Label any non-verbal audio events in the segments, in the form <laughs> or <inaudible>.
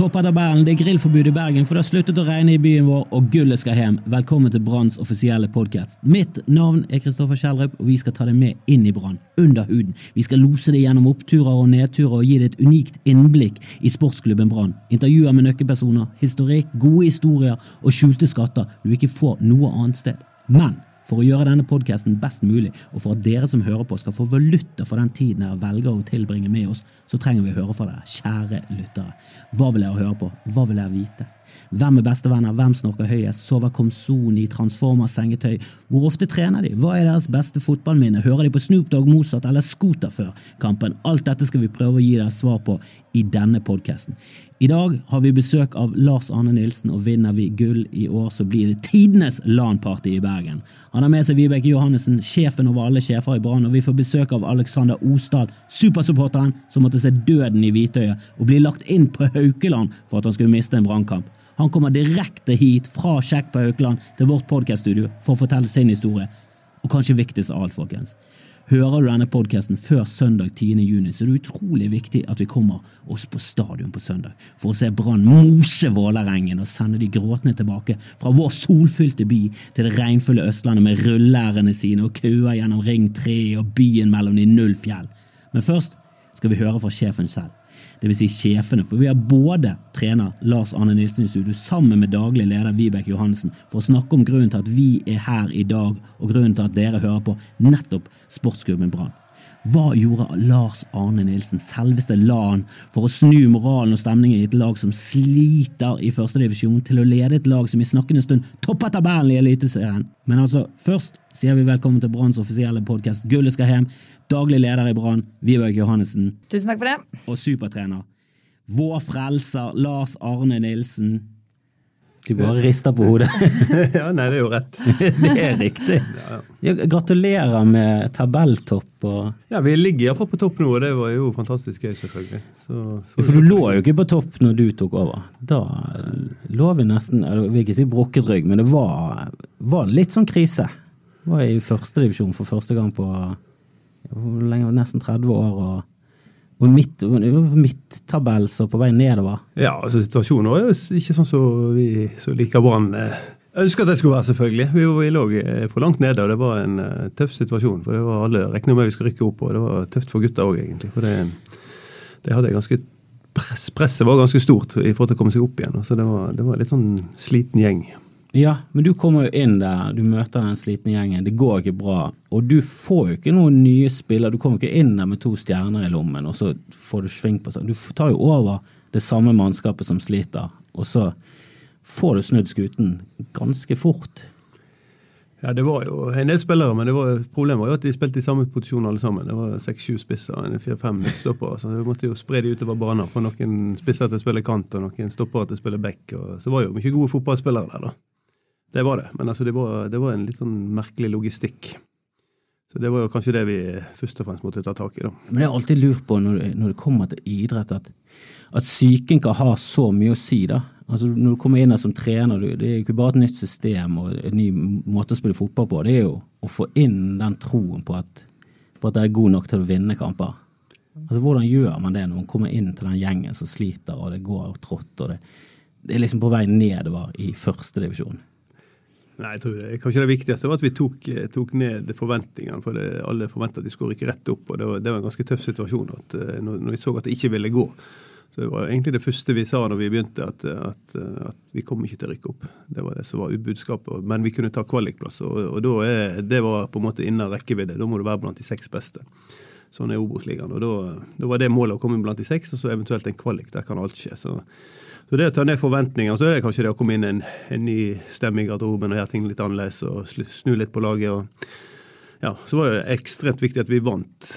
topper tabellen, det er grillforbud i Bergen, for det har sluttet å regne i byen vår, og gullet skal hjem. Velkommen til Branns offisielle podkast. Mitt navn er Kristoffer Kjellrup, og vi skal ta deg med inn i Brann, under huden. Vi skal lose deg gjennom oppturer og nedturer og gi deg et unikt innblikk i sportsklubben Brann. Intervjuer med nøkkelpersoner, historikk, gode historier og skjulte skatter du ikke får noe annet sted. Men for å gjøre denne podkasten best mulig, og for at dere som hører på skal få valuta for den tiden dere velger å tilbringe med oss, så trenger vi å høre fra dere, kjære lyttere. Hva vil dere høre på? Hva vil dere vite? Hvem er bestevenner? Hvem snorker høyest? Sover Komson i Transformers sengetøy? Hvor ofte trener de? Hva er deres beste fotballminne? Hører de på Snoop Dogg, Mozart eller Scooter før kampen? Alt dette skal vi prøve å gi dere svar på i denne podkasten. I dag har vi besøk av Lars Arne Nilsen, og vinner vi gull i år, så blir det tidenes LAN-party i Bergen. Han har med seg Vibeke Johannessen, sjefen over alle sjefer i Brann, og vi får besøk av Alexander Ostad, supersupporteren som måtte se døden i hvitøyet og bli lagt inn på Haukeland for at han skulle miste en brannkamp. Han kommer direkte hit fra Sjekk på Haukeland til vårt podkaststudio for å fortelle sin historie. Og kanskje viktigst av alt, folkens. Hører du denne podkasten før søndag 10. juni, så er det utrolig viktig at vi kommer oss på stadion på søndag for å se Brann mose Vålerengen og sende de gråtende tilbake fra vår solfylte by til det regnfulle Østlandet med rullærene sine og køer gjennom Ring 3 og byen mellom de null fjell. Men først skal vi høre fra sjefen selv dvs. Si sjefene, for vi har både trener Lars Arne Nilsen i studio sammen med daglig leder Vibeke Johansen for å snakke om grunnen til at vi er her i dag, og grunnen til at dere hører på nettopp Sportsklubben Brann. Hva gjorde Lars Arne Nilsen, selveste LAN, for å snu moralen og stemningen i et lag som sliter i førstedivisjon, til å lede et lag som i snakkende stund topper tabellen i Eliteserien? Men altså, først sier vi velkommen til Branns offisielle podkast Gullet skal hjem. Daglig leder i Brann, Vibeke Johannessen. Tusen takk for det. Og supertrener. Vår frelser Lars Arne Nilsen. Du bare rister på hodet. <laughs> ja, nei, det er jo rett. <laughs> det er riktig. Ja, gratulerer med tabelltopp. Og... Ja, Vi ligger iallfall på topp nå, og det var jo fantastisk gøy, selvfølgelig. Så, for, for du lå jo ikke på topp når du tok over. Da lå vi nesten Jeg vil ikke si brukket rygg, men det var, var litt sånn krise. Det var i førstedivisjon for første gang på nesten 30 år. og og midt, tabell, så på vei nedover? Ja, altså situasjonen jo ikke sånn som vi som liker Brann eh, ønsker at det skulle være, selvfølgelig. Vi, vi lå eh, for langt nede, og det var en uh, tøff situasjon. for det var Alle regna med vi skulle rykke opp, og det var tøft for gutta òg, egentlig. for det, det hadde ganske press, Presset var ganske stort i forhold til å komme seg opp igjen. så det var, det var litt sånn sliten gjeng. Ja, men du kommer jo inn der, du møter den slitne gjengen, det går ikke bra. Og du får jo ikke noen nye spillere, du kommer ikke inn der med to stjerner i lommen, og så får du sving på seg. Du tar jo over det samme mannskapet som sliter, og så får du snudd skuten ganske fort. Ja, Det var jo en del spillere, men det var, problemet var jo at de spilte i samme posisjon alle sammen. Det var seks-sju spisser og fire-fem midtstoppere. Så vi måtte jo spre de utover banen. For noen spisser til å spille kant, og noen stoppere til å spille back. Og så var jo mye gode fotballspillere der, da. Det var det. Men altså, det, var, det var en litt sånn merkelig logistikk. Så Det var jo kanskje det vi først og fremst måtte ta tak i. da. Men Jeg er alltid lurt på når når det kommer til idrett, at, at psyken kan ha så mye å si. da. Altså Når du kommer inn her som trener, det er jo ikke bare et nytt system og en ny måte å spille fotball på. Det er jo å få inn den troen på at, på at det er god nok til å vinne kamper. Altså Hvordan gjør man det når man kommer inn til den gjengen som sliter, og det går trått, og det, det er liksom på vei nedover i førstedivisjon? Nei, jeg tror det, Kanskje det viktigste var at vi tok, tok ned forventningene. for det, Alle forventet at de skulle rykke rett opp. og Det var, det var en ganske tøff situasjon at, eh, når, når vi så at det ikke ville gå. Så Det var egentlig det første vi sa når vi begynte, at, at, at vi kom ikke til å rykke opp. Det var det som var budskapet. Men vi kunne ta kvalikplass, og, og da er, det var på en måte innen rekkevidde. Da må du være blant de seks beste. Sånn er Obos-ligaen. Og da, da, var det målet å komme blant de seks, og så eventuelt en kvalik. Der kan alt skje. så så det å ta ned forventninger, så er det kanskje det å komme inn en, en ny stemme i garderoben og gjøre ting litt annerledes og snu litt på laget. Og, ja, så var det ekstremt viktig at vi vant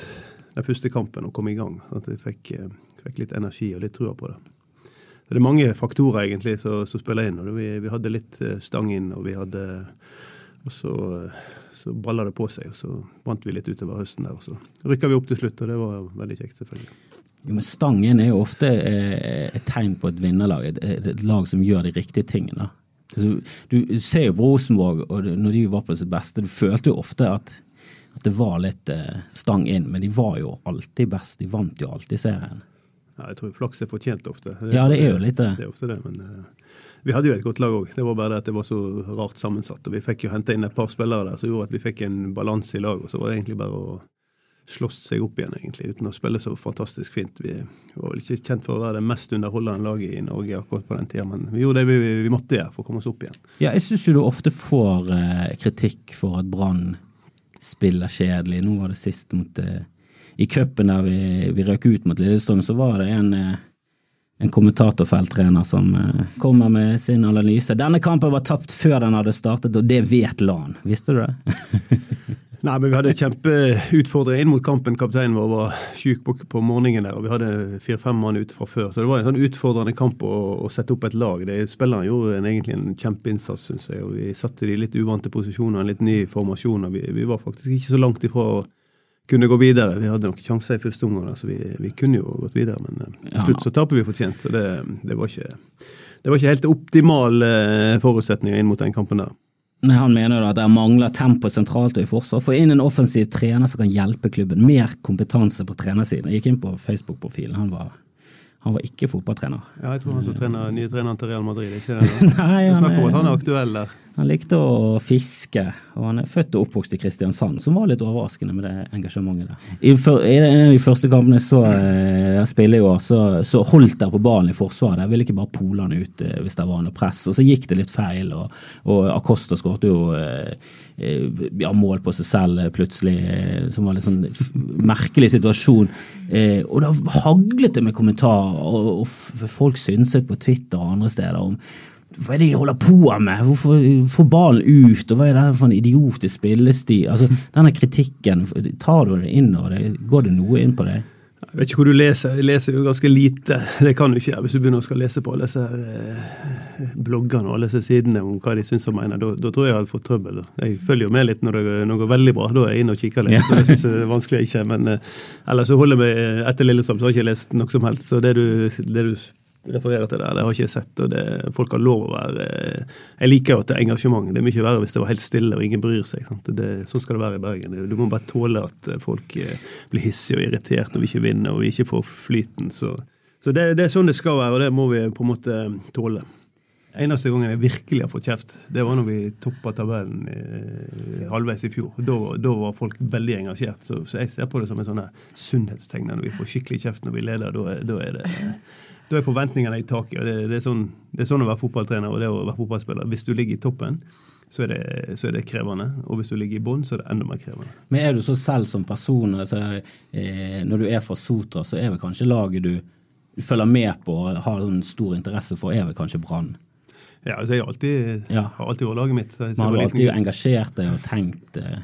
den første kampen og kom i gang. At vi fikk, eh, fikk litt energi og litt trua på det. Så det er mange faktorer egentlig som, som spiller inn. og vi, vi, hadde litt eh, stang inn, og vi hadde og så, så balla det på seg, og så vant vi litt utover høsten der. Og så rykka vi opp til slutt, og det var veldig kjekt, selvfølgelig. Jo, men Stangen er jo ofte eh, et tegn på et vinnerlag, et, et, lag som gjør de riktige tingene. Altså, du ser jo på Rosenborg, og når de var på sitt beste, du følte jo ofte at, at det var litt eh, stang inn, men de var jo alltid best. De vant jo alltid serien. Ja, jeg tror flaks er fortjent ofte. Ja, det er jo litt det. Det er ofte det, men uh, vi hadde jo et godt lag òg. Det var bare det at det var så rart sammensatt. og Vi fikk jo hente inn et par spillere der som gjorde at vi fikk en balanse i laget. Så var det egentlig bare å slåss seg opp igjen, egentlig, uten å spille så fantastisk fint. Vi var vel ikke kjent for å være det mest underholdende laget i Norge akkurat på den tida, men vi gjorde det vi, vi måtte gjøre for å komme oss opp igjen. Ja, jeg syns jo du ofte får eh, kritikk for at Brann spiller kjedelig. Nå var det sist mot eh, i cupen der vi, vi røk ut mot Lillestrøm, så var det en, eh, en kommentatorfelttrener som uh, kommer med sin analyse. Denne kampen var tapt før den hadde startet, og det vet LAN. Visste du det? <laughs> Nei, men Vi hadde kjempeutfordringer inn mot kampen. Kapteinen vår var syk på, på, morgenen der, og vi hadde fire-fem mann ute fra før. Så det var en sånn utfordrende kamp å, å sette opp et lag. Det, spillerne gjorde en, egentlig en kjempeinnsats, syns jeg. og Vi satte de litt uvante posisjoner, en litt ny formasjon. og vi, vi var faktisk ikke så langt ifra å kunne gå videre. Vi hadde noen sjanser i første omgang, så vi, vi, kunne jo gått videre. Men eh, til slutt så taper vi fortjent. så det, det, var ikke, det var ikke helt optimale eh, forutsetninger inn mot den kampen der. Han mener at det mangler tempo sentralt og i forsvar. Få inn en offensiv trener som kan hjelpe klubben. Mer kompetanse på trenersiden. Jeg gikk inn på Facebook-profilen. Han var han var ikke fotballtrener. Ja, jeg tror han som trener nye treneren til Real Madrid. ikke det? <laughs> Nei, han, om at han er aktuell der. Han likte å fiske, og han er født og oppvokst i Kristiansand, som var litt overraskende med det engasjementet der. I, for, i en av de første kampene så eh, jeg spiller i år, så, så holdt der på ballen i forsvaret. Jeg ville ikke bare pole han ut eh, hvis det var noe press. Og så gikk det litt feil, og, og Acosta skåret jo Eh, ja, mål på seg selv eh, plutselig, eh, som var en sånn merkelig situasjon. Og da haglet det med kommentarer, og folk synset på Twitter og andre steder om hva er det de holder på med? Hvorfor får ballen ut? Og hva er det for en idiotisk spillestil? Altså, Denne kritikken, tar du det inn over deg? Går det noe inn på deg? Jeg vet ikke hvor du leser. Jeg leser jo ganske lite. Det kan du ikke gjøre hvis du begynner å skal lese på alle disse eh, bloggene og alle disse sidene om hva de syns og mener. Da, da, tror jeg jeg hadde fått trøbbel. Jeg følger jo med litt når det, når det går veldig bra. Da er jeg inne og kikker litt. Ja. Det syns jeg er vanskelig ikke. Men eh, ellers så holder jeg meg etter Lillesand, så har jeg ikke lest noe som helst. Så det du, det du refererer til der. Det har ikke jeg sett. og det, Folk har lov å være Jeg liker jo at det er engasjement. Det er mye verre hvis det var helt stille og ingen bryr seg. Det, sånn skal det være i Bergen. Du må bare tåle at folk eh, blir hissige og irritert når vi ikke vinner og vi ikke får flyten. Så, så det, det, er sånn det skal være, og det må vi på en måte tåle. Eneste gangen jeg virkelig har fått kjeft, det var når vi toppa tabellen i, halvveis i fjor. Da, da, var folk veldig engasjert. Så, så, jeg ser på det som en sånn sunnhetstegn når vi får skikkelig kjeft når vi leder. Da, da er det da er forventningene i taket. og det, det, er sånn, det, er sånn, å være fotballtrener og det å være fotballspiller. Hvis du ligger i toppen, så er, det, så er det, krevende. Og hvis du ligger i bånn, så er det enda mer krevende. Men er du så selv som person, altså, eh, når du er fra Sotra, så er vel kanskje laget du, du følger med på og har en stor interesse for, er vel kanskje Brann? Ja, altså jeg har alltid, ja. har alltid vært laget mitt. Man har alltid engasjert deg og tenkt eh,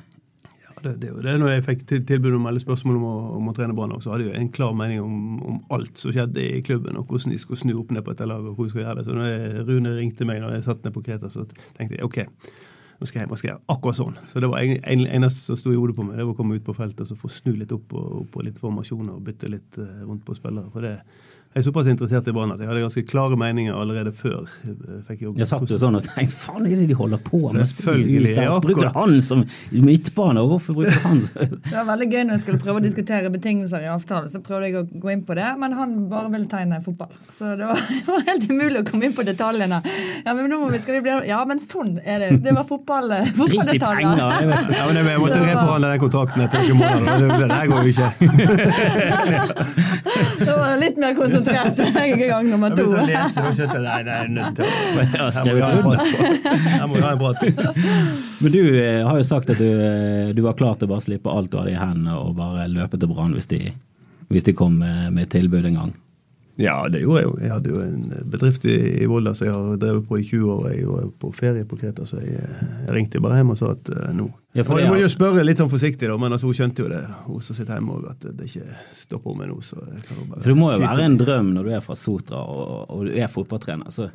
det, det, det, når jeg fikk tilbud om alle spørsmål om å, om å trene Brann, hadde jeg en klar mening om, om, alt som skjedde i klubben, og hvordan de skulle snu opp ned på dette laget. og hvordan de skulle gjøre det. Så når jeg, Rune ringte meg når jeg satt ned på Kreta, så tenkte jeg ok, nå skal jeg hjem og skal jeg akkurat sånn. Så det var en, en, eneste som sto i hodet på meg, det var å komme ut på feltet og så få snu litt opp og, opp på litt formasjoner og bytte litt uh, rundt på spillere. For det, jeg er såpass interessert i Brann at jeg hadde ganske klare meninger allerede før. jeg fikk jobb. Jeg satt jo sånn og tenkte faen er det de holder på med? Selvfølgelig. Ja, bruker han som midtbane, og hvorfor bruker han Det var veldig gøy når jeg skulle prøve å diskutere betingelser i avtalen. Så prøvde jeg å gå inn på det, men han bare ville tegne fotball. Så det var, <laughs> det var, helt umulig å komme inn på detaljene. Ja, men nå må vi, skal vi bli, ja, men sånn er det. Det var fotball, fotballdetaljer. Ja, men jeg måtte reforhandle den kontrakten etter noen måneder. Det, der går jo ikke. <laughs> det var litt mer konsentrert gang nummer to. Jeg lese, og skjønte, nei, nei, nødt til må vi ha en prat. Men du eh, har jo sagt at du, eh, du var klar til å bare slippe alt du hadde i hendene og bare løpe til Brann hvis, hvis, de kom med, med tilbud en gang. Ja, det gjorde jeg jo. Jeg hadde jo en bedrift i, i Volda som jeg har drevet på i 20 år. Jeg var på ferie på Kreta, så jeg, jeg ringte bare hjem og sa at uh, nå ja, for Jeg må jo spørre litt sånn forsiktig, da, men altså, hun skjønte jo det, hun som sitter hjemme òg, at det ikke stopper med nå. Så jeg kan bare for det må jo være en drøm når du er fra Sotra og, og du er fotballtrener. så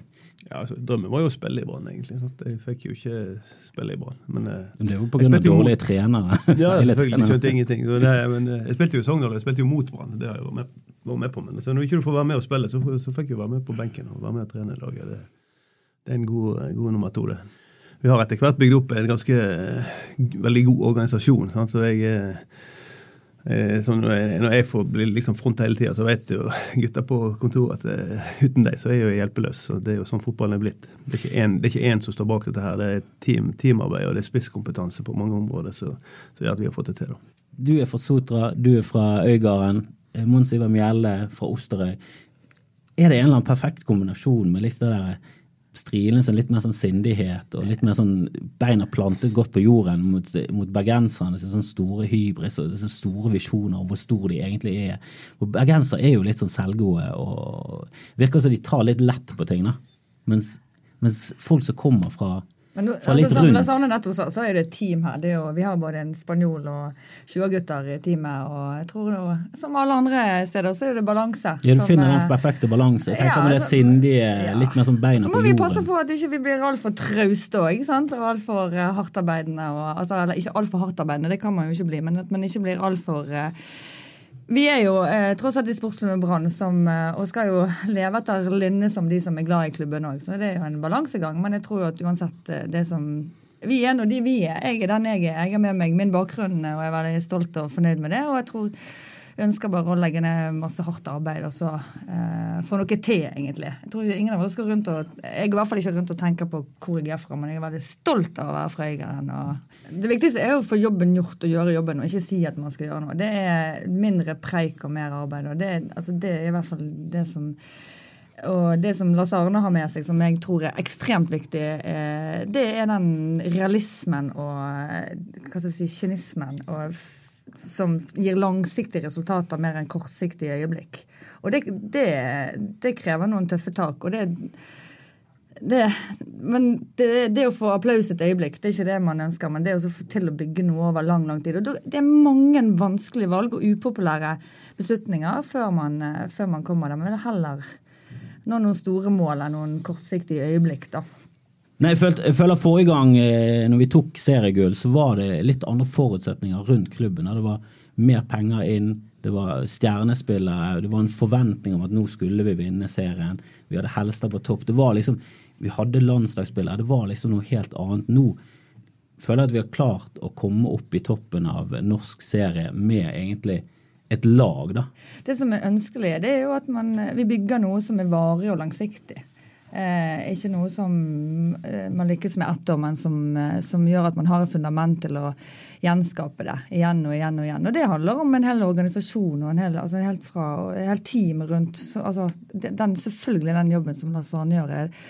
ja, altså, Drømmen var jo å spille i Brann, egentlig. Sant? Jeg fikk jo ikke spille i Brann. Men, eh, men det er jo pga. dårlige trenere. ja, <laughs> selvfølgelig. Skjønte ingenting. Det, men, eh, jeg spilte jo i Sogndal, jeg spilte jo mot Brann. Det har jeg vært med, vært med på. Men så når ikke får være med og spille, så, så fikk jeg være med på benken og være med og trene laget. Det, det er en god, god nummer to, det. Vi har etter hvert bygd opp en ganske veldig god organisasjon. Sant? Så jeg Eh, så når jeg, når jeg får bli liksom fronta hele tida, så vet jo gutta på kontoret at uh, uten deg så er jeg jo hjelpeløs. Så det er jo sånn fotballen er blitt. Det er ikke én som står bak dette her. Det er team, teamarbeid og det er spisskompetanse på mange områder som gjør at vi har fått det til. da. Du er fra Sotra, du er fra Øygarden. Eh, Mons Iver Mjelle fra Osterøy. Er det en eller annen perfekt kombinasjon med litt det der strilende sånn litt mer sånn sindighet og litt mer sånn beina plantet godt på jorden mot, mot bergenserne sin sånn store hybris og disse store visjoner om hvor store de egentlig er. Og Bergensere er jo litt sånn selvgode og virker som de tar litt lett på ting. da. Mens, mens folk som kommer fra men nå, litt altså, som rundt. Nettopp sa, så er det et team her. Det er jo, vi har både en spanjol og 20-gutter i teamet. Og jeg tror det, som alle andre steder så er det balanse. Ja, Du som, finner eh, den perfekte balanse. Jeg tenker ja, med det altså, sindige, ja. litt mer som beina på jorden. Så må vi passe på at ikke vi blir altfor trauste òg. Og altfor uh, hardtarbeidende. Og, altså, eller ikke altfor hardtarbeidende, det kan man jo ikke bli, men at man ikke blir altfor uh, vi er jo eh, tross alt i sportsklubben Brann eh, og skal jo leve etter linne som de som er glad i klubben òg. Så det er jo en balansegang. Men jeg tror jo at uansett eh, det som Vi er nå de vi er. Jeg er den jeg er. Jeg har med meg min bakgrunn og jeg er veldig stolt og fornøyd med det. Og jeg tror ønsker bare å legge ned masse hardt arbeid og så eh, få noe til, egentlig. Jeg tror ingen av oss går rundt og Jeg i hvert fall ikke rundt og tenker på hvor jeg er fra, men jeg er veldig stolt av å være fra Øygarden. Det viktigste er å få jobben gjort og gjøre jobben, og ikke si at man skal gjøre noe. Det er mindre preik og mer arbeid. og Det, altså, det er i hvert fall det som og det som Lars Arne har med seg, som jeg tror er ekstremt viktig, eh, det er den realismen og eh, hva skal vi si, kynismen og som gir langsiktige resultater mer enn kortsiktige øyeblikk. Og det, det, det krever noen tøffe tak. og det det, men det, det å få applaus et øyeblikk, det er ikke det man ønsker. Men det å få til å bygge noe over lang lang tid. Og det er mange vanskelige valg og upopulære beslutninger før man, eh, før man kommer der. Men er heller nå noen store mål enn noen kortsiktige øyeblikk, da. Nei, jeg, følte, jeg føler Forrige gang eh, når vi tok seriegull, så var det litt andre forutsetninger rundt klubben. Det var mer penger inn, det var stjernespillere, det var en forventning om at nå skulle vi vinne serien. Vi hadde Helstad på topp. Det var liksom, Vi hadde landslagsspillere. Det var liksom noe helt annet. Nå føler jeg at vi har klart å komme opp i toppen av norsk serie med egentlig et lag, da. Det som er ønskelig, det er jo at man, vi bygger noe som er varig og langsiktig. Eh, ikke noe som eh, man lykkes med ett år, men som, eh, som gjør at man har et fundament til å gjenskape det igjen og igjen. Og igjen. Og det handler om en hel organisasjon og en hel, altså helt fra, en hel team rundt. Så, altså, den, selvfølgelig den jobben som Lars Arne gjør, er,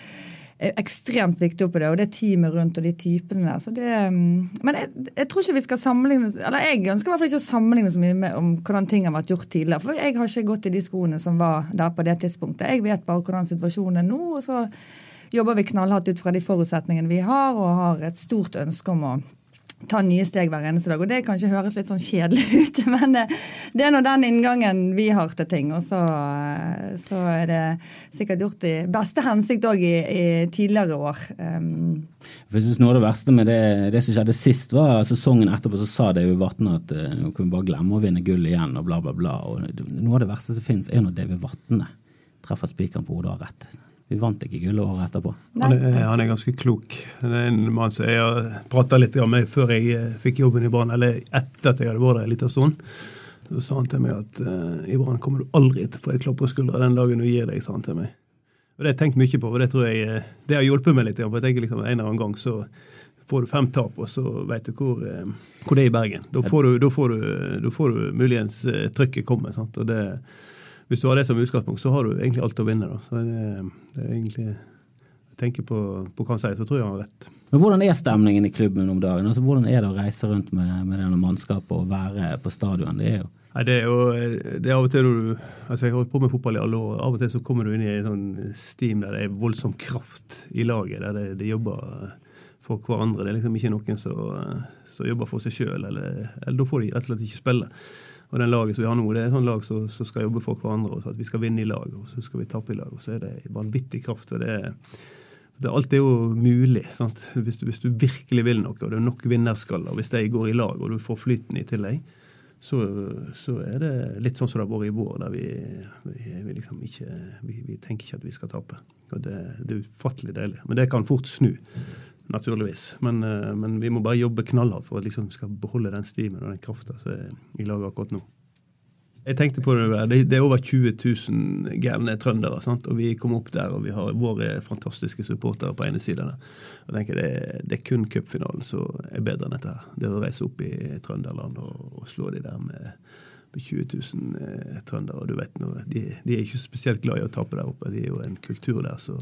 ekstremt viktig oppi det, og det teamet rundt og de typene der. Så det, mm, men jeg, jeg tror ikke vi skal sammenligne Eller jeg ønsker i hvert fall ikke å sammenligne så mye med om hvordan ting har vært gjort tidligere. For jeg har ikke gått i de skoene som var der på det tidspunktet. Jeg vet bare hvordan situasjonen er nå, og så jobber vi knallhardt ut fra de forutsetningene vi har, og har et stort ønske om å ta nye steg hver eneste dag. Og det kanskje høres litt sånn kjedelig <laughs> ut, men det, det er nå den inngangen vi har til ting. Og så, eh, så er det sikkert gjort i beste hensikt òg i, i tidligere år. Um, jeg synes Noe av det verste med det, det som skjedde sist, var sesongen etterpå så sa David Vatne at eh, nå kunne vi bare glemme å vinne gull igjen, og bla, bla, bla. Og noe av det verste som finnes, er når David Vatne treffer spikeren på hodet og har rett. Vi vant ikke gullet året etterpå. Han er, han er ganske klok. Det er en mann som jeg har prata litt med før jeg eh, fikk jobben i Brann, eller etter at jeg hadde vært der en liten stund. Så sa han til meg at uh, i Brann kommer du aldri til å få et klapp på skuldra den dagen du gir deg, sa han til meg. Og Det har jeg tenkt mye på, og det tror jeg eh, det har hjulpet meg litt. For jeg tenker liksom En eller annen gang så får du fem tap, og så vet du hvor, eh, hvor det er i Bergen. Da får du, da får du, da får du muligens eh, trykket komme. sant? Og det, hvis du har det som utgangspunkt, så har du egentlig alt å vinne. da. Så det, det er egentlig tenker på, på hva han sier, så tror jeg han har rett. Men hvordan er stemningen i klubben om dagen? Altså, hvordan er det å reise rundt med, med denne mannskapet og være på stadion? Det er jo Nei, det er jo det er av og til når du altså Jeg har holdt på med fotball i alle år. Av og til så kommer du inn i en sånn steam der det er voldsom kraft i laget. Der det, de jobber for hverandre. Det er liksom ikke noen som, som jobber for seg sjøl. Eller, eller da får de rett og slett ikke spille. Og den laget som vi har nå, det er et sånt lag som, som skal jobbe for hverandre. og så At vi skal vinne i lag, og så skal vi tape i lag. Og så er det vanvittig kraft. og det er alt er jo mulig. Sant? Hvis, du, hvis du virkelig vil noe, og det er nok vinnerskaller, hvis de går i lag, og du får flyten i tillegg, så, så er det litt sånn som det har vært i vår, der vi, vi, vi liksom ikke vi, vi tenker ikke at vi skal tape. Og det, det er ufattelig deilig. Men det kan fort snu naturligvis. Men, eh, men, vi må bare jobbe knallhardt for å liksom skal beholde den stimen og den krafta som er i laget akkurat nå. Jeg tenkte på Det det er over 20 000 gærne trøndere. Sant? og Vi kommer opp der, og vi har våre fantastiske supportere på ene siden. Jeg tenker det, det er kun cupfinalen som er bedre enn dette. her. Det å reise opp i Trønderland og, og slå de der med 20 000 eh, trøndere. og du vet nå, de, de, er ikke spesielt glad i å tape der oppe. De er jo en kultur der, så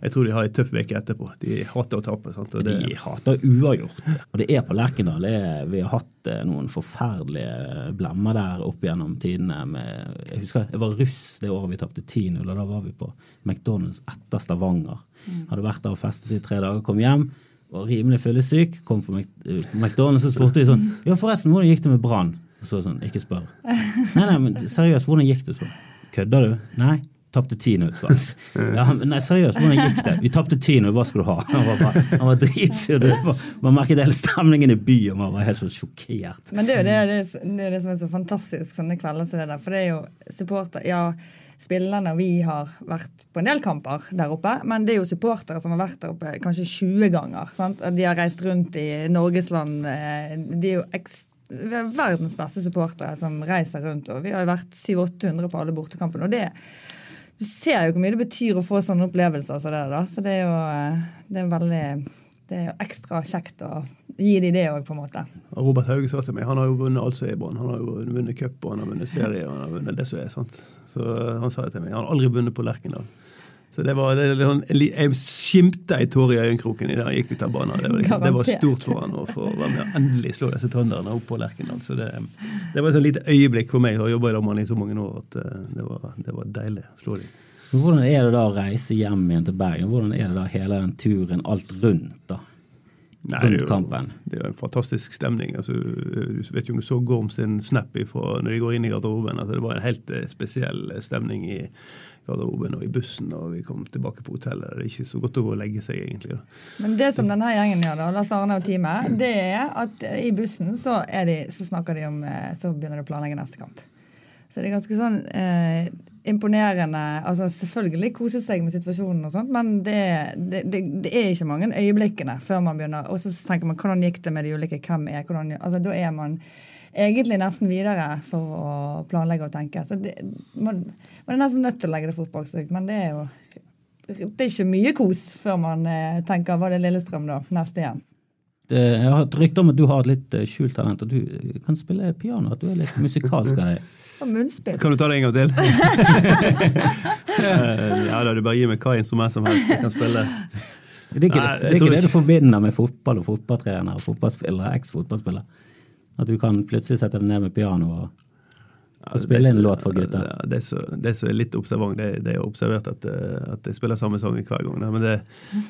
jeg tror de har en tøff uke etterpå. De hater å tape. Sant? Det, de hater uavgjort. Og det er på Lerkendal. Vi har hatt eh, noen forferdelige blemmer der opp gjennom tidene. Med, jeg husker jeg var russ det året vi tapte 10-0, og da var vi på McDonald's etter Stavanger. Mm. Hadde vært der og festet i tre dager, kom hjem var rimelig fyllesyk. Kom på McDonald's og spurte vi sånn Ja, forresten, hvordan gikk det med Brann? Og så sånn, ikke spør. Nei, nei, men seriøst, hvordan gikk det? sånn? Kødder du? Nei. Tapte 10-0. <laughs> Ja, nei, seriøst, hvordan gikk det? Vi tapte 10-0, hva skal du ha? Han var, bare, han var dritsur. Man merket hele stemningen i byen, man var helt så sjokkert. Men det er jo det, det, er, det, er det som er så fantastisk sånne kvelder som det der. For det er jo supporter Ja, spillerne vi har vært på en del kamper der oppe, men det er jo supportere som har vært der oppe kanskje 20 ganger. Sant? De har reist rundt i Norgesland. Eh, de er jo ekstremt vi har verdens beste supportere som reiser rundt. og Vi har jo vært 700-800 på alle bortekampene. og det Du ser jo hvor mye det betyr å få sånne opplevelser som det. da, så det er jo eh, det er veldig det er jo ekstra kjekt å gi dem det òg, på en måte. Robert Hauge sa til meg han har jo vunnet alt som er i Brann. Han har jo vunnet cup, og han har vunnet serie, og han har vunnet det som er. sant? Så han sa det til meg. Han har aldri vunnet på Lerkendal. Så det var, det, sånn, Jeg skimta ei tåre i øyekroken idet han gikk ut av banen. Det var, liksom, det var stort for han å få være med og endelig slå disse trønderne opp på Lerkendal. Så det, det var et sånn lite øyeblikk for meg å jobbe i lag med han i så mange år at eh, det var, det var deilig å slå dem. Hvordan er det da å reise hjem igjen til Bergen? Hvordan er det da hele den turen, alt rundt? da? Nei, det, er jo, det er jo en fantastisk stemning. Altså, du vet ikke om du så Gorm sin snap ifra når de går inn i garderoben. Altså, det var en helt eh, spesiell stemning i garderoben og i bussen og vi kom tilbake på hotellet. Det er ikke så godt å gå og legge seg, egentlig. Da. Men det som denne gjengen gjør, da, Lars Arne og teamet, det er at i bussen så, de, så snakker de om eh, Så begynner de å planlegge neste kamp. Så det er ganske sånn eh, imponerende. altså Selvfølgelig kose seg med situasjonen, og sånt, men det, det, det, det, er ikke mange øyeblikkene før man begynner. Og så tenker man hvordan gikk det med de ulike, hvem er hvordan, altså Da er man egentlig nesten videre for å planlegge og tenke. Så det, man, man, er nesten nødt til å legge det fort bak seg. Men det er jo det er ikke mye kos før man eh, tenker var det Lillestrøm da, neste igjen. Det, jeg har et rykte om at du har et litt eh, skjult talent, at du kan spille piano. At du er litt musikalsk av deg. <laughs> Og munnspill. Kan du ta det en gang til? <laughs> ja da, du bare gir meg hva instrument som helst jeg kan spille. Det er ikke, Nei, det, det, er ikke det du forbinder med fotball og fotballtrener og fotballspillere, eks-fotballspiller. At du kan plutselig sette deg ned med piano og, og spille en låt for gutta. Ja, det, som er litt observant, det, det er observert at, eh, at, jeg spiller samme sang hver gang. Men det,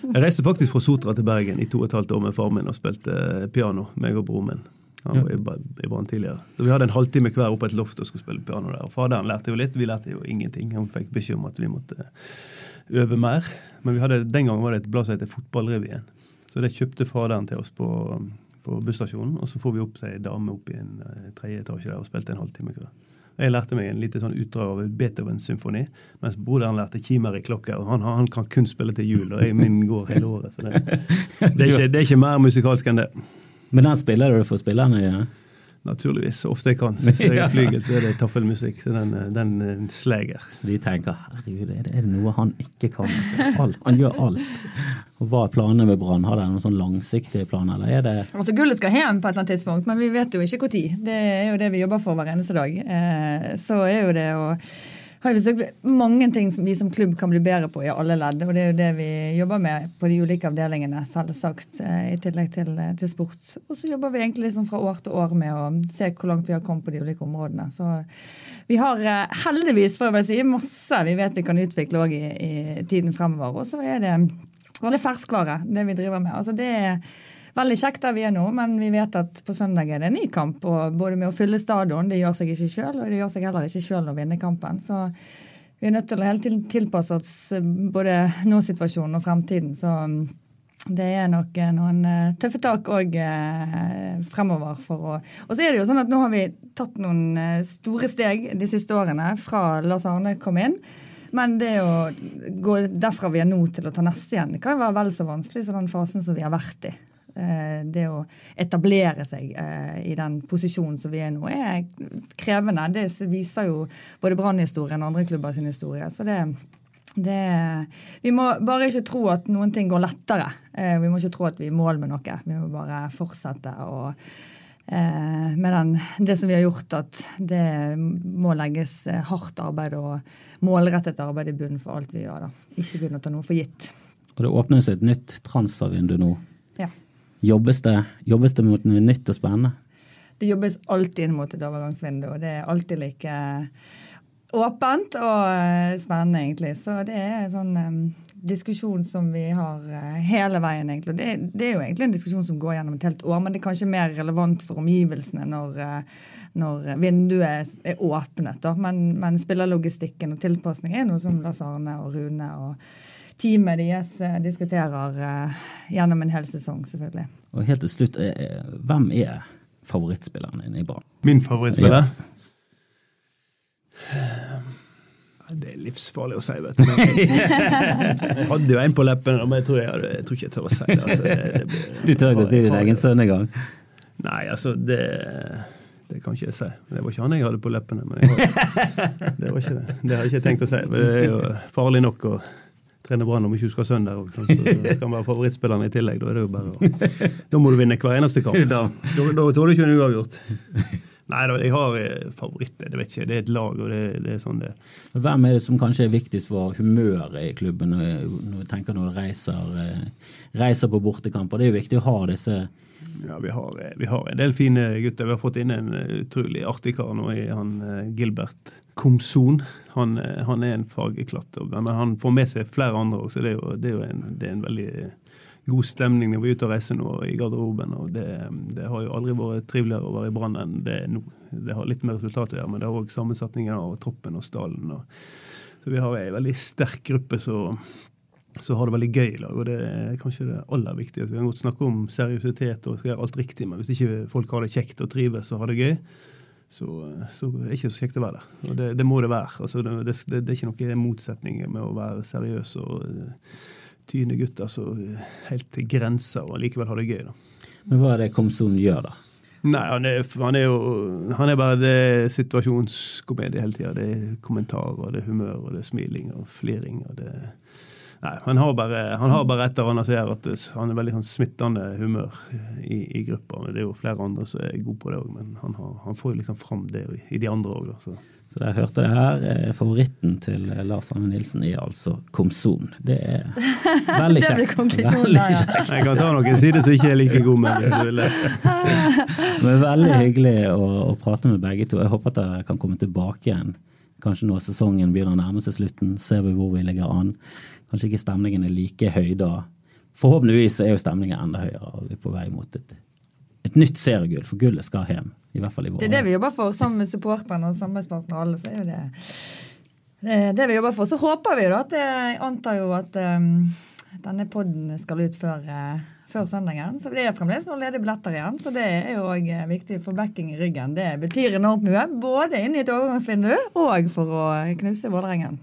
jeg reiste faktisk fra Sotra til Bergen i to og et halvt år med faren min og spilte eh, piano, meg og broren min. Han var i Brann tidligere. Så Vi hadde en halvtime hver oppe på et loft og skulle spille piano der. Og Faderen lærte jo litt, vi lærte jo ingenting. Han fikk beskjed om at vi måtte øve mer. Men hadde, den gangen var det et blad som het Fotballrevyen. Så det kjøpte faderen til oss på på busstasjonen, og så får vi opp ei dame opp i en uh, tredje etasje der og spilte en halvtime. Jeg lærte meg en lite sånn utdrag av Beethovens symfoni, mens broderen lærte kimer i klokker. og han, han, kan kun spille til jul, og jeg, min går hele året. så det, det, er ikke, det, er ikke, mer musikalsk enn det. Men den spiller du for spillerne? Ja? Naturligvis. Så ofte jeg kan. Hvis jeg <laughs> er flygel, så er det taffelmusikk. Så den, den eh, sleger. Så de tenker herregud, er det, er det noe han ikke kan? Altså, alt, han gjør alt. Hva er planene med Brann? Har dere noen sånn langsiktige planer? eller er det Altså Gullet skal hjem på et eller annet tidspunkt, men vi vet jo ikke når. Det er jo det vi jobber for hver eneste dag. Eh, så er jo det å har vi selvfølgelig mange ting som vi som klubb kan bli bedre på i alle ledd. Og det er jo det vi jobber med på de ulike avdelingene, selvsagt, eh, i tillegg til, eh, til sport. Og så jobber vi egentlig liksom fra år til år med å se hvor langt vi har kommet på de ulike områdene. Så vi har heldigvis for å si, masse vi vet vi kan utvikle òg i, i, tiden fremover. Og så er det, er det ferskvare, det vi driver med. Altså det er veldig kjekt der vi er nå, men vi vet at på søndag er det en ny kamp. og Både med å fylle stadion, det gjør seg ikke sjøl, og det gjør seg heller ikke sjøl å vinne kampen. Så vi er nødt til å hele tiden tilpasse oss eh, både nå-situasjonen og fremtiden. Så mm, det er nok eh, noen eh, tøffe tak òg fremover. for å... Og så er det jo sånn at nå har vi tatt noen store steg de siste årene fra Lars Arne kom inn. Men det å gå derfra vi er nå til å ta neste igjen, det kan jo være vel så vanskelig som den fasen som vi har vært i. Eh, det å etablere seg eh, i den posisjonen som vi er nå, er krevende. Det viser jo både Brann-historien og andre klubber sin historie. Så det, det, vi må bare ikke tro at noen ting går lettere. Eh, vi må ikke tro at vi er i mål med noe. Vi må bare fortsette å med den, det som vi har gjort, at det må legges hardt arbeid og målrettet arbeid i bunnen for alt vi gjør. da. Ikke begynne å ta noe for gitt. Og Det åpnes et nytt transfervindu nå. Ja. Jobbes det, jobbes det mot noe nytt og spennende? Det jobbes alltid inn mot et overgangsvindu, og det er alltid like åpent og eh, spennende, egentlig. Så det er en sånn um, diskusjon som vi har uh, hele veien, egentlig. Det, det, er jo egentlig en diskusjon som går gjennom et helt år, men det er kanskje mer relevant for omgivelsene når, uh, når vinduet er åpnet. Da. Men, men spillerlogistikken og tilpasning er noe som Lars Arne og Rune og teamet deres uh, diskuterer gjennom en hel sesong, selvfølgelig. Og helt til slutt, hvem er favorittspilleren din i Brann? Min favorittspiller? Ja. Det er livsfarlig å si, vet du. Jeg <laughs> hadde jo en på leppene, men jeg tror, jeg, jeg tror ikke jeg tør å si det. Altså, det, det du tør ikke å si din egen sønn engang? Nei, altså, det, det kan ikke jeg si. Det var ikke han jeg hadde på leppene. Men jeg, det var ikke det. Det har jeg ikke tenkt å si. Det er jo farlig nok å trene Brann om ikke du skal ha sønn der òg. Så skal han være favorittspilleren i tillegg. Da er det jo bare å, Da må du vinne hver eneste kamp. <laughs> Da, da tåler du ikke en uavgjort. Nei, jeg har eh, favoritter. Det vet ikke, det er et lag, og det, det, er sånn det Hvem er det som kanskje er viktigst for humøret i klubben når, når tenker når du reiser, eh, reiser på bortekamper? Det er jo viktig å ha disse ja, vi har, eh, vi har, en del fine gutter. Vi har fått inn en utrolig artig kar nå i han Gilbert Komson. Han, han er en fagklatt, men han får med seg flere andre òg, så det er jo, det er jo en, det er en veldig god stemning når vi er ute og reiser nå i garderoben. og det, det, har jo aldri vært triveligere å være i Brann enn det er nå. Det har litt med resultatet å gjøre, men det har òg sammensetningen av troppen og stallen. Og, så vi har ei veldig sterk gruppe som har det veldig gøy i lag. og Det er kanskje det aller viktigste. Vi kan godt snakke om seriøsitet og gjøre alt riktig, men hvis ikke folk har det kjekt og trives og har det gøy, så, så er det ikke så kjekt å være der. Og det, det må det være. Altså, det, det, det, er ikke noen motsetning med å være seriøs og tyne gutter så helt til grensa og likevel har det gøy. da. Men hva er det Komsun gjør, da? Nei, han er, han er, jo han er bare det situasjonskomedie hele tida. Det er kommentarer, det er humør, og det er smiling og fliring. og det Nei, han har bare, han har bare et eller annet som gjør at han er veldig sånn smittende humør i, i gruppa. Det er jo flere andre som er gode på det òg, men han, har, han, får jo liksom fram det i, i de andre òg. Så. Så jeg hørte det her. Eh, favoritten til eh, Lars Arne Nilsen er altså Komson. Det er <laughs> veldig kjekt. veldig kjekt. Jeg kan ta noen sider som ikke er like gode, men det er <laughs> veldig hyggelig å, å, prate med begge to. Jeg håper at dere kan komme tilbake igjen. Kanskje når sesongen begynner å nærme seg slutten, ser vi hvor vi ligger an. Kanskje ikke stemningen er like høy da. Forhåpentligvis er jo stemningen enda høyere, og vi er på vei mot et, et nytt seriegull, for gullet skal hjem. I hvert fall i våre. Det er det vi jobber for sammen med supporterne og samarbeidspartnerne alle, så er jo det det, det vi jobber for. Så håper vi da at jeg antar jo at um, denne poden skal ut før, uh, før, søndagen. Så det er fremdeles noen ledige billetter igjen, så det er jo òg uh, viktig for backing i ryggen. Det betyr enormt mye, både inn i et overgangsvindu og for å knuse Vålerengen.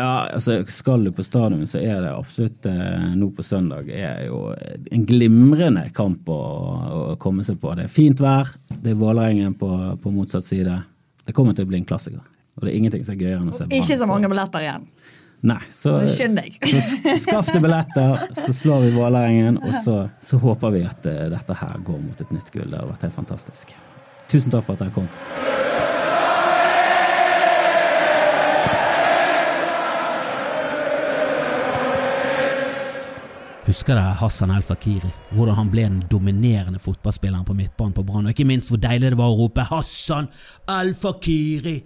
Ja, altså Skal du på stadion, så er det absolutt eh, nå på søndag er jo en glimrende kamp å, å, komme seg på. Det er fint vær, det er Vålerengen på, på, motsatt side. Det kommer til å bli en klassiker. Og det er ingenting som er gøyere enn å se Brann. Ikke så mange billetter igjen. Nei, så, så skaff deg billetter, så slår vi Vålerengen, og så, så, håper vi at uh, dette her går mot et nytt gull. Det har vært helt fantastisk. Tusen takk for at dere kom. Husker dere Hassan El Fakiri? Hvordan han ble den dominerende fotballspilleren på midtbanen på Brann, og ikke minst hvor deilig det var å rope 'Hassan El Fakiri!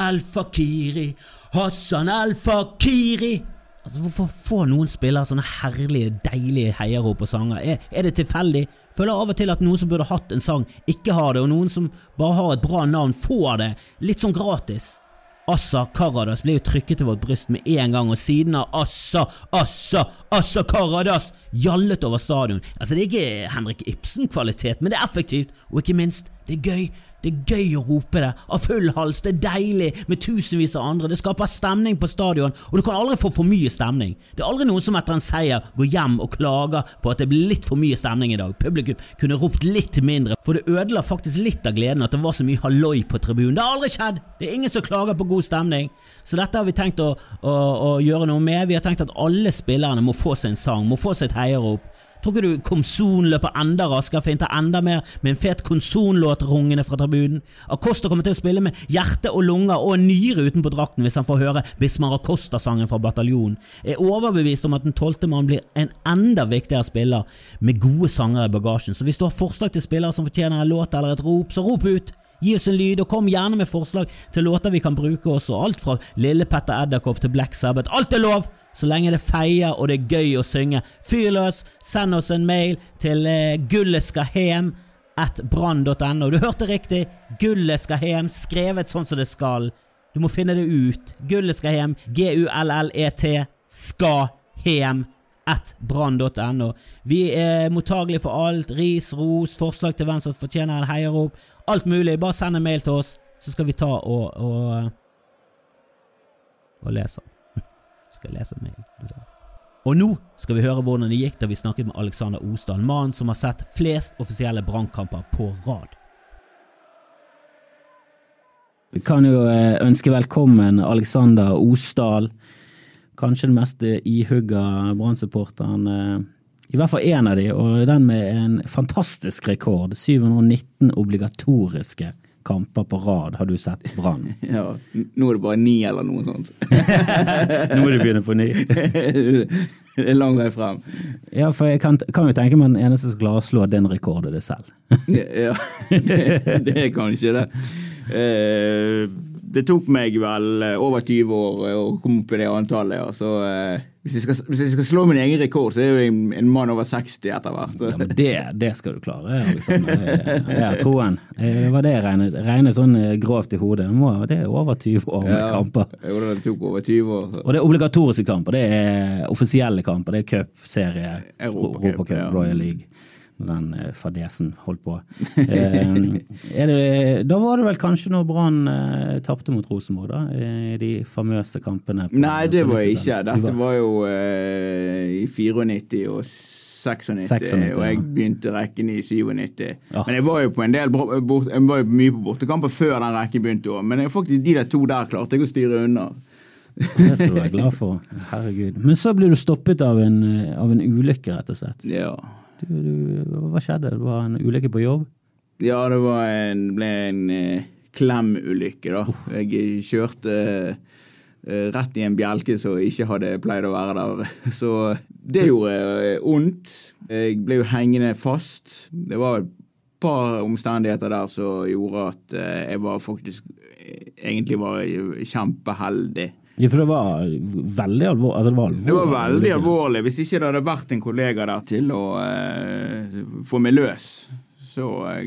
El Fakiri! Hassan El Fakiri!' Altså, Hvorfor får noen spillere sånne herlige, deilige heiarop og sanger? Er, er, det tilfeldig? Føler av og til at noen som burde hatt en sang, ikke har det, og noen som bare har et bra navn, får det, litt sånn gratis. Assa Karadas ble jo trykket til vårt bryst med en gang, og siden av Assa, Assa, Assa Karadas gjallet over stadion. Altså, det er ikke Henrik Ibsen-kvalitet, men det er effektivt, og ikke minst Det er gøy. Det er gøy å rope det, av full hals, det er deilig med tusenvis av andre, det skaper stemning på stadion, og du kan aldri få for mye stemning. Det er aldri noen som etter en seier går hjem og klager på at det blir litt for mye stemning i dag. Publikum kunne ropt litt mindre, for det ødela faktisk litt av gleden at det var så mye halloi på tribunen. Det har aldri skjedd! Det er ingen som klager på god stemning. Så dette har vi tenkt å, å, å gjøre noe med. Vi har tenkt at alle spillerne må få seg en sang, må få seg et heiarop. Tror ikke du Komson løper enda raskere å enda mer med en fet Komson-låt rungende fra tribunen? Acosta kommer til å spille med hjerte og lunger og nyre utenpå drakten hvis han får høre Bismar Acosta-sangen fra bataljonen. Jeg er overbevist om at den tolvte mann blir en enda viktigere spiller med gode sanger i bagasjen. Så hvis du har forslag til spillere som fortjener en låt eller et rop, så rop ut! Gi oss en lyd, og kom gjerne med forslag til låter vi kan bruke også. Alt fra Lille Petter Edderkopp til Black Sabbath. Alt er lov! Så lenge det feier og det er gøy å synge. Fyr løs! Send oss en mail til eh, gullet skal. Du hørte riktig! Gullet skal hem, skrevet sånn som det skal. Du må finne det ut. Gullet skal hem, G-U-L-L-E-T, skal hem at brann.no. Vi er mottagelige for alt. Ris, ros, forslag til hvem som fortjener en heiarop. Alt mulig. Bare send en mail til oss, så skal vi ta og, og, og lese skal lese mail. Og nå skal vi høre hvordan det gikk da vi snakket med Alexander Osdal, mannen som har sett flest offisielle brannkamper på rad. Vi kan jo eh, ønske velkommen Alexander Osdal, kanskje den mest ihugga Brann-supporteren. Eh, I hvert fall én av de, og den med en fantastisk rekord. 719 obligatoriske kamper på rad har du sett Brann? <laughs> ja, nå er det bare ni eller noe sånt. nå må du begynne på ny. <laughs> det er lang vei frem. Ja, for jeg kan, kan jo tenke meg den eneste som klarer å slå den rekorden, det selv. ja, <laughs> det, det kan ikke det. Eh, det tok meg vel over 20 år å komme opp i det antallet. ja, så... Eh, hvis jeg, skal, hvis jeg, skal, slå min egen rekord, så er jeg jo en, mann over 60 etter hvert. Ja, men det, det, skal du klare. Liksom. Jeg har troen. Det var det jeg regnet, regnet sånn eh, grovt i hodet. Det er over 20 år med ja, kamper. Jo, det tok over 20 år. Så. Og det er obligatoriske kamper. Det er offisielle kamper. Det er cup, serie, Europacup, ja. Royal League den eh, fadesen holdt på. Eh, det, da var det vel kanskje når Brann eh, tapte mot Rosenborg, da? I de famøse kampene? På, Nei, det var ikke. Dette var jo eh, i 94 og 96, 96 og jeg begynte rekken i 97. Ja. Men jeg var jo på en del bort, jeg var jo mye på bortekamper før den rekken begynte òg. Men faktisk de der to der klarte jeg å styre unna. Det skal du være glad for. Herregud. Men så blir du stoppet av en, av en ulykke, rett og slett. Ja. Du, du, hva skjedde? Det var en ulykke på jobb? Ja, det en, ble en eh, klemulykke, da. Jeg kjørte eh, rett i en bjelke som ikke hadde pleid å være der. <laughs> Så det gjorde eh, vondt. Jeg ble jo hengende fast. Det var et par omstendigheter der som gjorde at eh, jeg var faktisk eh, egentlig var kjempeheldig ja, For det var veldig alvorlig? Altså det, var alvorlig. det var veldig alvorlig. Hvis ikke det hadde vært en kollega der til å uh, få meg løs, så uh,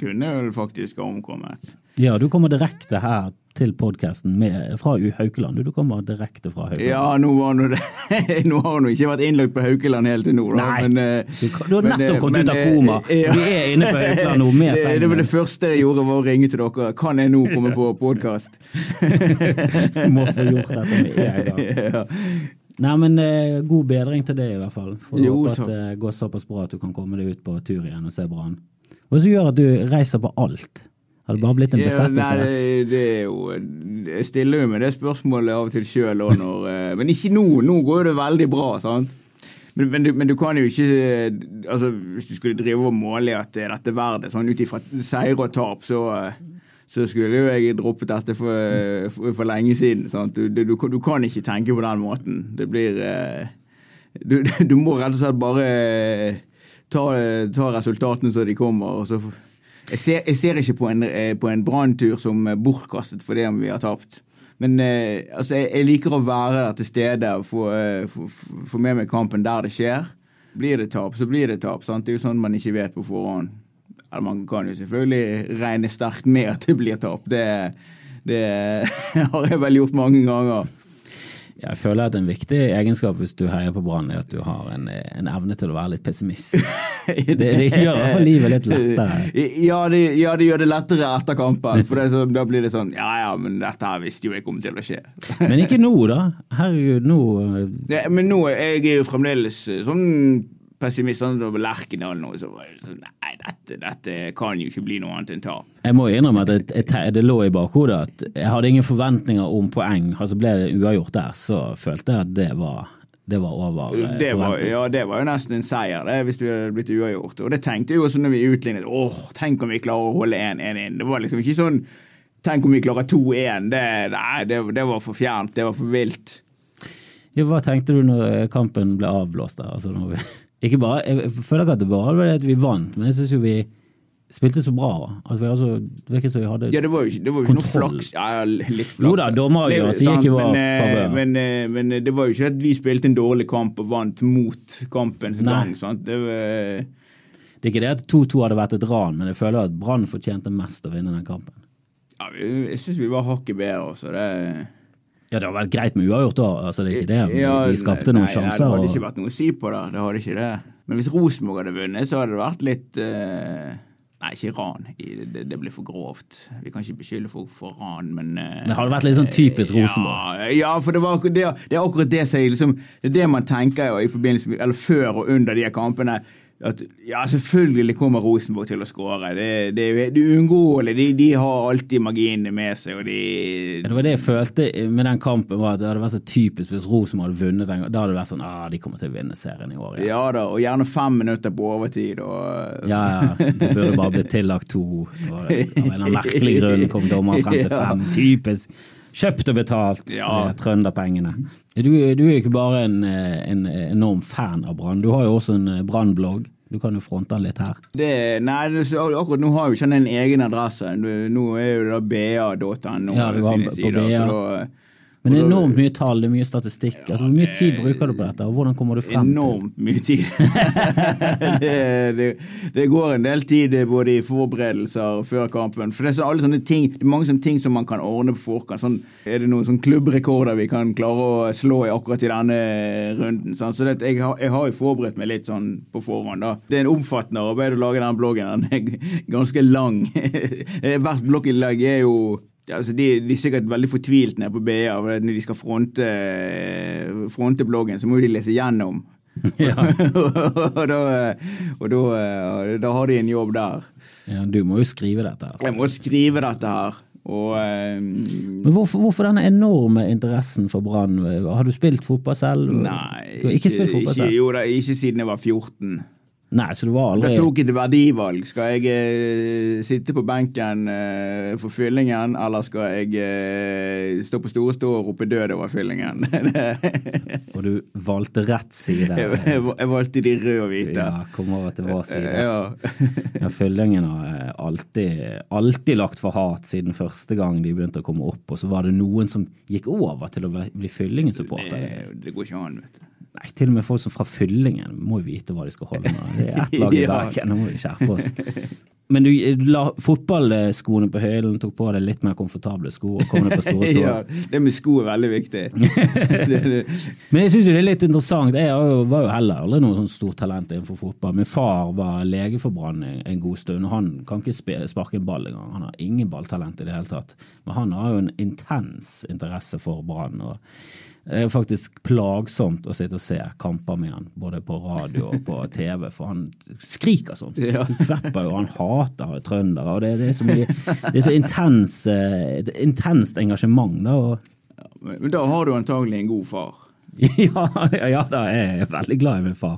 kunne jeg faktisk ha omkommet. Ja, du kommer direkte her til podkasten fra Haukeland. Du kommer direkte fra Haukeland. Ja, nå, nå, <laughs> nå har hun ikke vært innlagt på Haukeland helt til nå. Da, Nei, men, du, du, har nettopp kommet ut av koma. <laughs> Ja. Vi er inne på Haukeland nå med det, det var det første jeg gjorde, var å ringe til dere. Kan jeg nå komme på podkast? <laughs> Må få gjort dette med en gang. Ja. Nei, men eh, God bedring til det, i hvert fall. For jo, håpe at det går såpass bra at du kan komme deg ut på tur igjen og se Brann. Hva som gjør at du reiser på alt? Har det bare blitt en besettelse? Ja, nei, det er jo Jeg stiller jo med det spørsmålet av og til sjøl òg når eh, Men ikke nå. Nå går det veldig bra, sant? Men, men, du, men, du, kan jo ikke altså Hvis du skulle drive og måle at dette verdet sånn ut ifra seier og tap, så, så skulle jo jeg droppet dette for, for, for lenge siden. Du, du, du, kan ikke tenke på den måten. Det blir eh, Du, <laughs> må rett og slett bare ta, ta resultatene så de kommer, og så jeg ser, jeg ser ikke på en, eh, på en branntur som bortkastet fordi om vi har tapt. Men eh, altså, jeg, jeg, liker å være der til stede og få, eh, få, med meg kampen der det skjer. Blir det tap, så blir det tap. Sant? Det er jo sånn man ikke vet på forhånd. Eller man kan jo selvfølgelig regne sterkt med at det blir tap. Det, det <laughs> har jeg vel gjort mange ganger. Jeg føler at en viktig egenskap hvis du heier på Brann, er at du har en, en evne til å være litt pessimist. <laughs> Det, det gjør i hvert fall livet litt lettere. Ja det, ja, det gjør det lettere etter kampen. For det så, da blir det sånn Ja ja, men dette her visste jo jeg kom til å skje. Men ikke nå, da. Herregud, nå Ja, men nå jeg er jo fremdeles eh, sånn pessimist. på da Lerkendal nå, så var det sånn Nei, dette, dette kan jo ikke bli noe annet enn tap. Jeg må innrømme at det, jeg- det lå i bakhodet at jeg hadde ingen forventninger om poeng. Altså Ble det uavgjort der, så følte jeg at det var, det var over eh, Det var, ja, det var jo nesten en seier det, hvis vi hadde blitt uavgjort. Og det tenkte jeg jo også når vi utlignet. Åh, tenk om vi klarer å holde 1-1 inn. Det var liksom ikke sånn Tenk om vi klarer 2-1. Det, nei, det, det var for fjernt. Det var for vilt. Ja, hva tenkte du når eh, kampen ble avblåst der? Altså, når vi, ikke bare, jeg føler ikke at det var det at vi vant, men jeg syns jo vi spilte så bra. At vi, altså, det virket som vi hadde Ja, det var jo ikke, det var jo ikke noe flaks. Ja, litt flaks. Jo da, dommeravgjørelse Det- gikk i vår men, eh, favør. Men, eh, men det var jo ikke at vi spilte en dårlig kamp og vant mot kampens gang. Sant? Det var, Det er ikke det at 2-2 hadde vært et ran, men jeg føler at Brann fortjente mest å vinne den kampen. ja, jeg syns vi var hakket bedre. Så det Ja, det har vært greit med uavgjort da, altså det er ikke det. men Ja, de skapte nei, noen nei, sjanser. Det hadde og- ikke vært noe å si på det. det hadde ikke det. Men hvis Rosenborg hadde vunnet, så hadde det vært litt uh... Nei, ikke ran. Det, det blir for grovt. Vi kan ikke beskylde folk for ran, men eh, Men har det vært litt sånn typisk Rosenborg? Ja, ja, for det, var, det, det er akkurat det som liksom, Det er det man tenker jo i forbindelse med, eller før og under de kampene. At, ja, selvfølgelig kommer Rosenborg til å skåre. Det, det, det er uunngåelig. De, de har alltid marginene med seg, de Det var det jeg følte med den kampen, var at det hadde vært så typisk hvis Rosenborg hadde vunnet. Da hadde det vært sånn ah, de kommer til å vinne serien i år. Ja, Ja da, og gjerne fem minutter på overtid. Og, ja, ja. Det burde bare blitt tillagt to. Av en merkelig grunn kom dommeren frem til <laughs> fem. Typisk. Kjøpt og betalt. Ja. Trønderpengene. Du, du er jo ikke bare en, eh, en enorm fan av Brann, du har jo også en eh, Brann-blogg. Du kan jo fronte den litt her. Det, nei, akkurat nå har jo ikke han en egen adresse. Nå er jo det da ba.no. Ja, det var på BA. Men det er enormt mye tall, det er mye statistikk. Altså, Hvor mye tid bruker du på dette, og hvordan kommer du frem til Enormt mye tid. <laughs> det, det, det går en del tid både i forberedelser før kampen. For det er så alle sånne ting Det er mange sånne ting som man kan ordne på forkant. Sånn, er det noen sånn klubbrekorder vi kan klare å slå i akkurat i denne runden? Sånn. Så det, jeg, har, jeg har jo forberedt meg litt sånn på forhånd. da. Det er en omfattende arbeid å lage den bloggen. Den er ganske lang. <laughs> Hvert blogginnlegg er jo ja, altså de, de er sikkert veldig fortvilt nede på BA. Når de skal fronte, fronte bloggen, så må jo de lese gjennom. <laughs> Ja. <laughs> og da, og da, da har de en jobb der. Ja, du må jo skrive dette. Altså. Jeg må skrive dette her. Og um, Men hvorfor, hvorfor denne enorme interessen for Brann? Har du spilt fotball selv? Nei, ikke, ikke ikke, jo, da, ikke siden jeg var 14. Nei, så det var Da aldri tok jeg et verdivalg. Skal jeg eh, sitte på benken eh, for fyllingen, eller skal jeg eh, stå på store stå og rope død over fyllingen? <laughs> Og du valgte rett side. jeg, jeg, jeg valgte de røde og hvite. Ja, kom over til vår side. Ja. <laughs> Ja, Fyllingen har alltid, alltid lagt for hat siden første gang de begynte å komme opp, og så var det noen som gikk over til å bli Fyllingen-supporter. Det, det går ikke an, vet du. Nei, til og med folk som fra Fyllingen må jo vite hva de skal holde med. Det er ett lag i. <laughs> Bergen, nå må vi skjerpe oss. Men du la fotballskoene på høyden, tok på deg litt mer komfortable sko og kom deg på store <laughs> stå. Ja, det med sko er veldig viktig. <laughs> Men jeg syns det er litt interessant. Jeg var jo heller aldri noe sånn stort talent innenfor fotball. Min far var lege for Brann en en god stund, og han kan ikke sparke en ball engang. Han har ingen balltalent i det hele tatt. Men han har jo en intens interesse for Brann. og det er faktisk plagsomt å sitte og se kamper med han, både på radio og på <laughs> TV, for han skriker sånn. Han kvepper jo, han hater trøndere, og det, det er så mye Det så intens, eh, et intenst engasjement. da, og men da har du antagelig en god far. <laughs> ja, ja da, jeg er veldig glad i min far.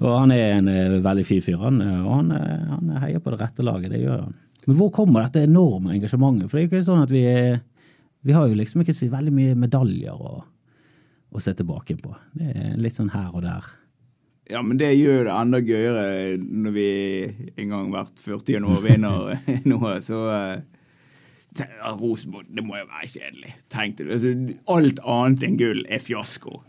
Og han er en eh, veldig fin fyr, han. eh, Og han, eh, han heier på det rette laget, det gjør han. Men hvor kommer dette enorme engasjementet? For det er jo ikke sånn at vi Vi har jo liksom ikke så veldig mye medaljer å, å se tilbake på. Det er litt sånn her og der. Ja, men det gjør det enda gøyere når vi en gang hvert 40 år vinner <laughs> noe, så uh, Rosenborg, det må jo være kjedelig. Tenk deg det. Altså, Alt annet enn gull er fiasko.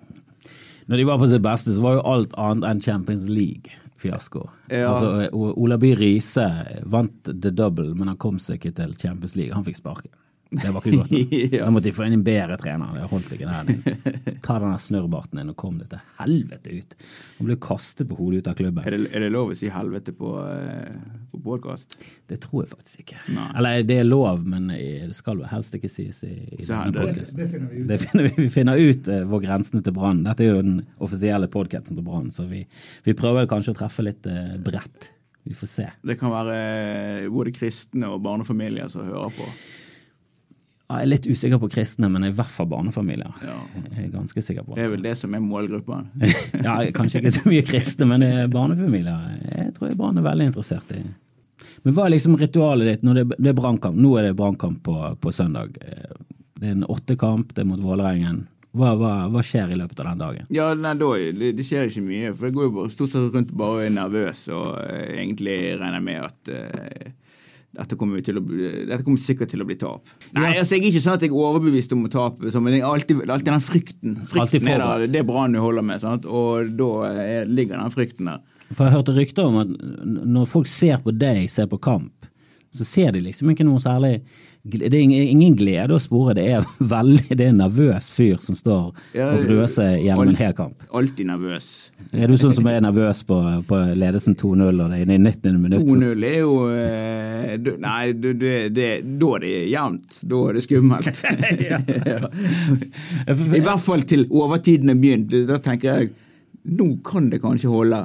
Når de var på sitt beste, så var jo alt annet enn Champions League-fiasko. Ja. Altså, Olaby Riise vant the double, men han kom seg ikke til Champions League. Han fikk sparken. Det var ikke godt nok. <laughs> Da måtte de få inn en bedre trener. Det holdt ikke der. <laughs> Ta den snørrbarten din og kom deg til helvete ut. Han ble kastet på hodet ut av klubben. Er det, er det lov å si helvete på, eh, på podkast? Det tror jeg faktisk ikke. Nei. Eller det er lov, men det skal vel helst ikke sies i, i denne det- Det finner vi ut. Finner vi, finner ut eh, hvor grensene til Brann Dette er jo den offisielle podkasten til Brann, så vi, vi prøver vel kanskje å treffe litt eh, bredt. Vi får se. Det kan være eh, både kristne og barnefamilier som hører på. Jeg er litt usikker på kristne, men i hvert fall barnefamilier. Ja. Jeg er ganske sikker på Det er vel det som er målgruppa? <laughs> ja, Kanskje ikke så mye kristne, men er barnefamilier. Jeg tror jeg barn er veldig interessert i. Men hva er liksom ritualet ditt når det, det er brannkamp? Nå er det brannkamp på, på søndag. Eh, Det er en åttekamp, det er mot Vålerengen. Hva, hva, hva skjer i løpet av den dagen? Ja, nei, da, det, det skjer ikke mye, for jeg går jo stort sett rundt og bare er nervøs og eh, egentlig regner med at eh, dette kommer, til å, bli- dette kommer sikkert til å bli tap. Nei, altså Jeg er ikke sånn at jeg er overbevist om å tape, men det er alltid, alltid den frykten. Alltid frykten er der, det er Brann du holder med, sant? og da er, ligger den frykten der. For jeg hørte rykter om at når folk ser på deg, ser på kamp, så ser de liksom ikke noe særlig Det er ingen- glede å spore. Det er <laughs> veldig, det er en nervøs fyr som står og gruer seg gjennom en hel kamp. Alltid nervøs. Er du sånn som er nervøs på, på ledelsen 2-0 og det er inne i 90. minutt? 2-0 er jo eh, Nei, det, det, da er det jevnt. Da er det skummelt. <laughs> I hvert fall til overtiden er begynt. Da tenker jeg nå kan det kanskje holde.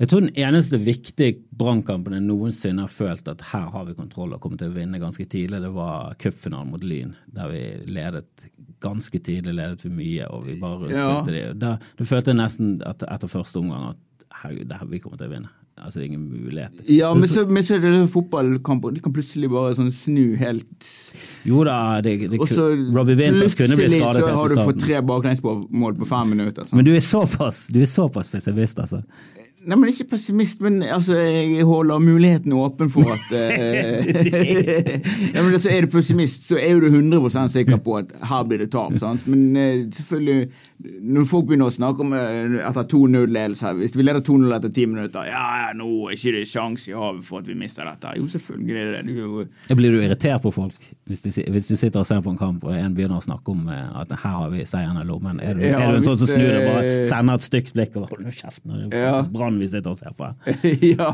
Jeg tror den eneste viktige brannkampen jeg noensinne har følt at her har vi kontroll og kommer til å vinne ganske tidlig, det var cupfinalen mot Lyn, der vi ledet ganske tidlig, ledet for mye, og vi bare Ja. spilte det. Da, følte jeg nesten at etter første omgang at herregud, det her vi kommer til å vinne. Altså, det er ingen mulighet. Ja, men så, men så er det fotballkamper. De kan plutselig bare sånn snu helt Jo da, det, det, Også, Robbie Winters kunne bli plutselig skadet så helt har du fått tre baklengsmål på fem minutter. Sånn. Men du er såpass, du er såpass pessimist, altså. Nei, men Ikke pessimist, men altså, jeg holder muligheten åpen for at eh, <laughs> ja, men altså, Er du pessimist, så er du 100% sikker på at her blir det tap. Sant? Men uh, selvfølgelig, når folk begynner å snakke om uh, etter 2-0-ledelse her Hvis vi leder 2-0 etter ti minutter Ja, ja, nå er ikke det sjanse i havet for at vi mister dette. Jo, selvfølgelig er det det. Du, Blir du irritert på folk hvis du, hvis du sitter og ser på en kamp og en begynner å snakke om uh, at her har vi seieren i lommen? Er du, Ja, er du en sånn som snur deg bare eh, sender et stygt blikk og hold nå kjeft når det Ja. Faktisk vi sitter og ser på? <laughs> ja,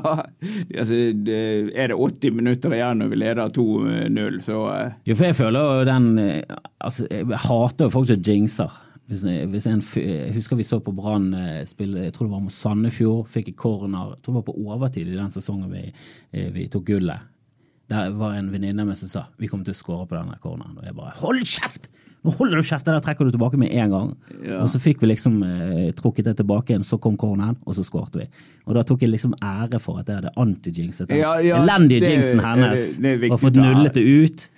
altså, det, er det 80 minutter igjen og vi leder 2-0, så uh... Jo, for jeg føler jo den eh, altså, Jeg hater jo folk som jinxer. Hvis, hvis en, jeg husker vi så på Brann eh, spille, jeg tror det var mot Sandefjord, fikk en corner. Jeg tror det var på overtid i den sesongen vi, vi tok gullet. Der var en venninne av meg som sa vi kommer til å skåre på denne corneren. Og jeg bare hold kjeft! Nå holder du kjeft! Det der trekker du tilbake med en gang. Ja. Og så fikk vi liksom eh, trukket det tilbake igjen, så kom corneren, og så skårte vi. Og da tok jeg liksom ære for at jeg hadde anti-jinxet den Ja, ja, elendige det- jinxen hennes. det er viktig og fått nullet det ut.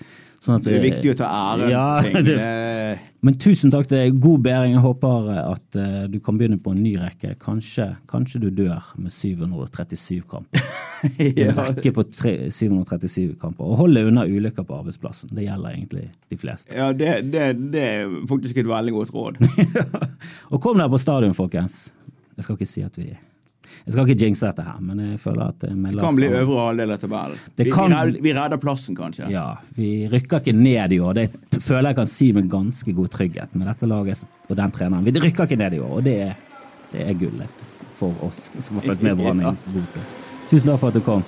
Sånn at det er viktig å ta æren ja, for ting. det, Det- men tusen takk til deg. God bedring. Jeg håper eh, at uh, du kan begynne på en ny rekke. Kanskje, kanskje du dør med 737 kamper. <laughs> En rekke på tre, 737 kamper. Og hold deg unna ulykker på arbeidsplassen. Det gjelder egentlig de fleste. Ja, det, det, det er faktisk et veldig godt råd. <laughs> og kom deg på stadion, folkens. Jeg skal ikke si at vi Jeg skal ikke jinxe dette her, men jeg føler at eh, Det kan bli øvre halvdel av tabellen. Vi, kan vi, redder, plassen, kanskje. Ja, vi rykker ikke ned i år. Det føler jeg kan si med ganske god trygghet med dette laget og den treneren. Vi rykker ikke ned i år, og det er, det er gullet for oss som har fulgt med Brann i. Tusen takk for at du kom.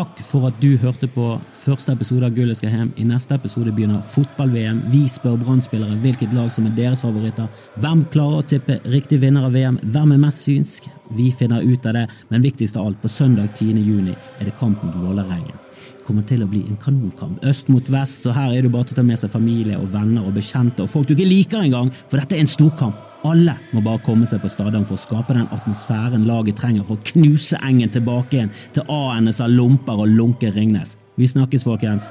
Takk for at du hørte på første episode av Gullet skal hjem. I neste episode begynner fotball-VM. Vi spør Brann-spillere hvilket lag som er deres favoritter. Hvem klarer å tippe riktig vinner av VM? Hvem er mest synsk? Vi finner ut av det, men viktigst av alt, på søndag 10. juni er det kamp mot Vålerengen. Det kommer til å bli en kanonkamp. Øst mot vest, så her er det bare til å ta med seg familie og venner og bekjente og folk du ikke liker engang, for dette er en storkamp. Alle må bare komme seg på stadion for å skape den atmosfæren laget trenger for å knuse Engen tilbake igjen til A-ene av lomper og lunke Ringnes. Vi snakkes, folkens.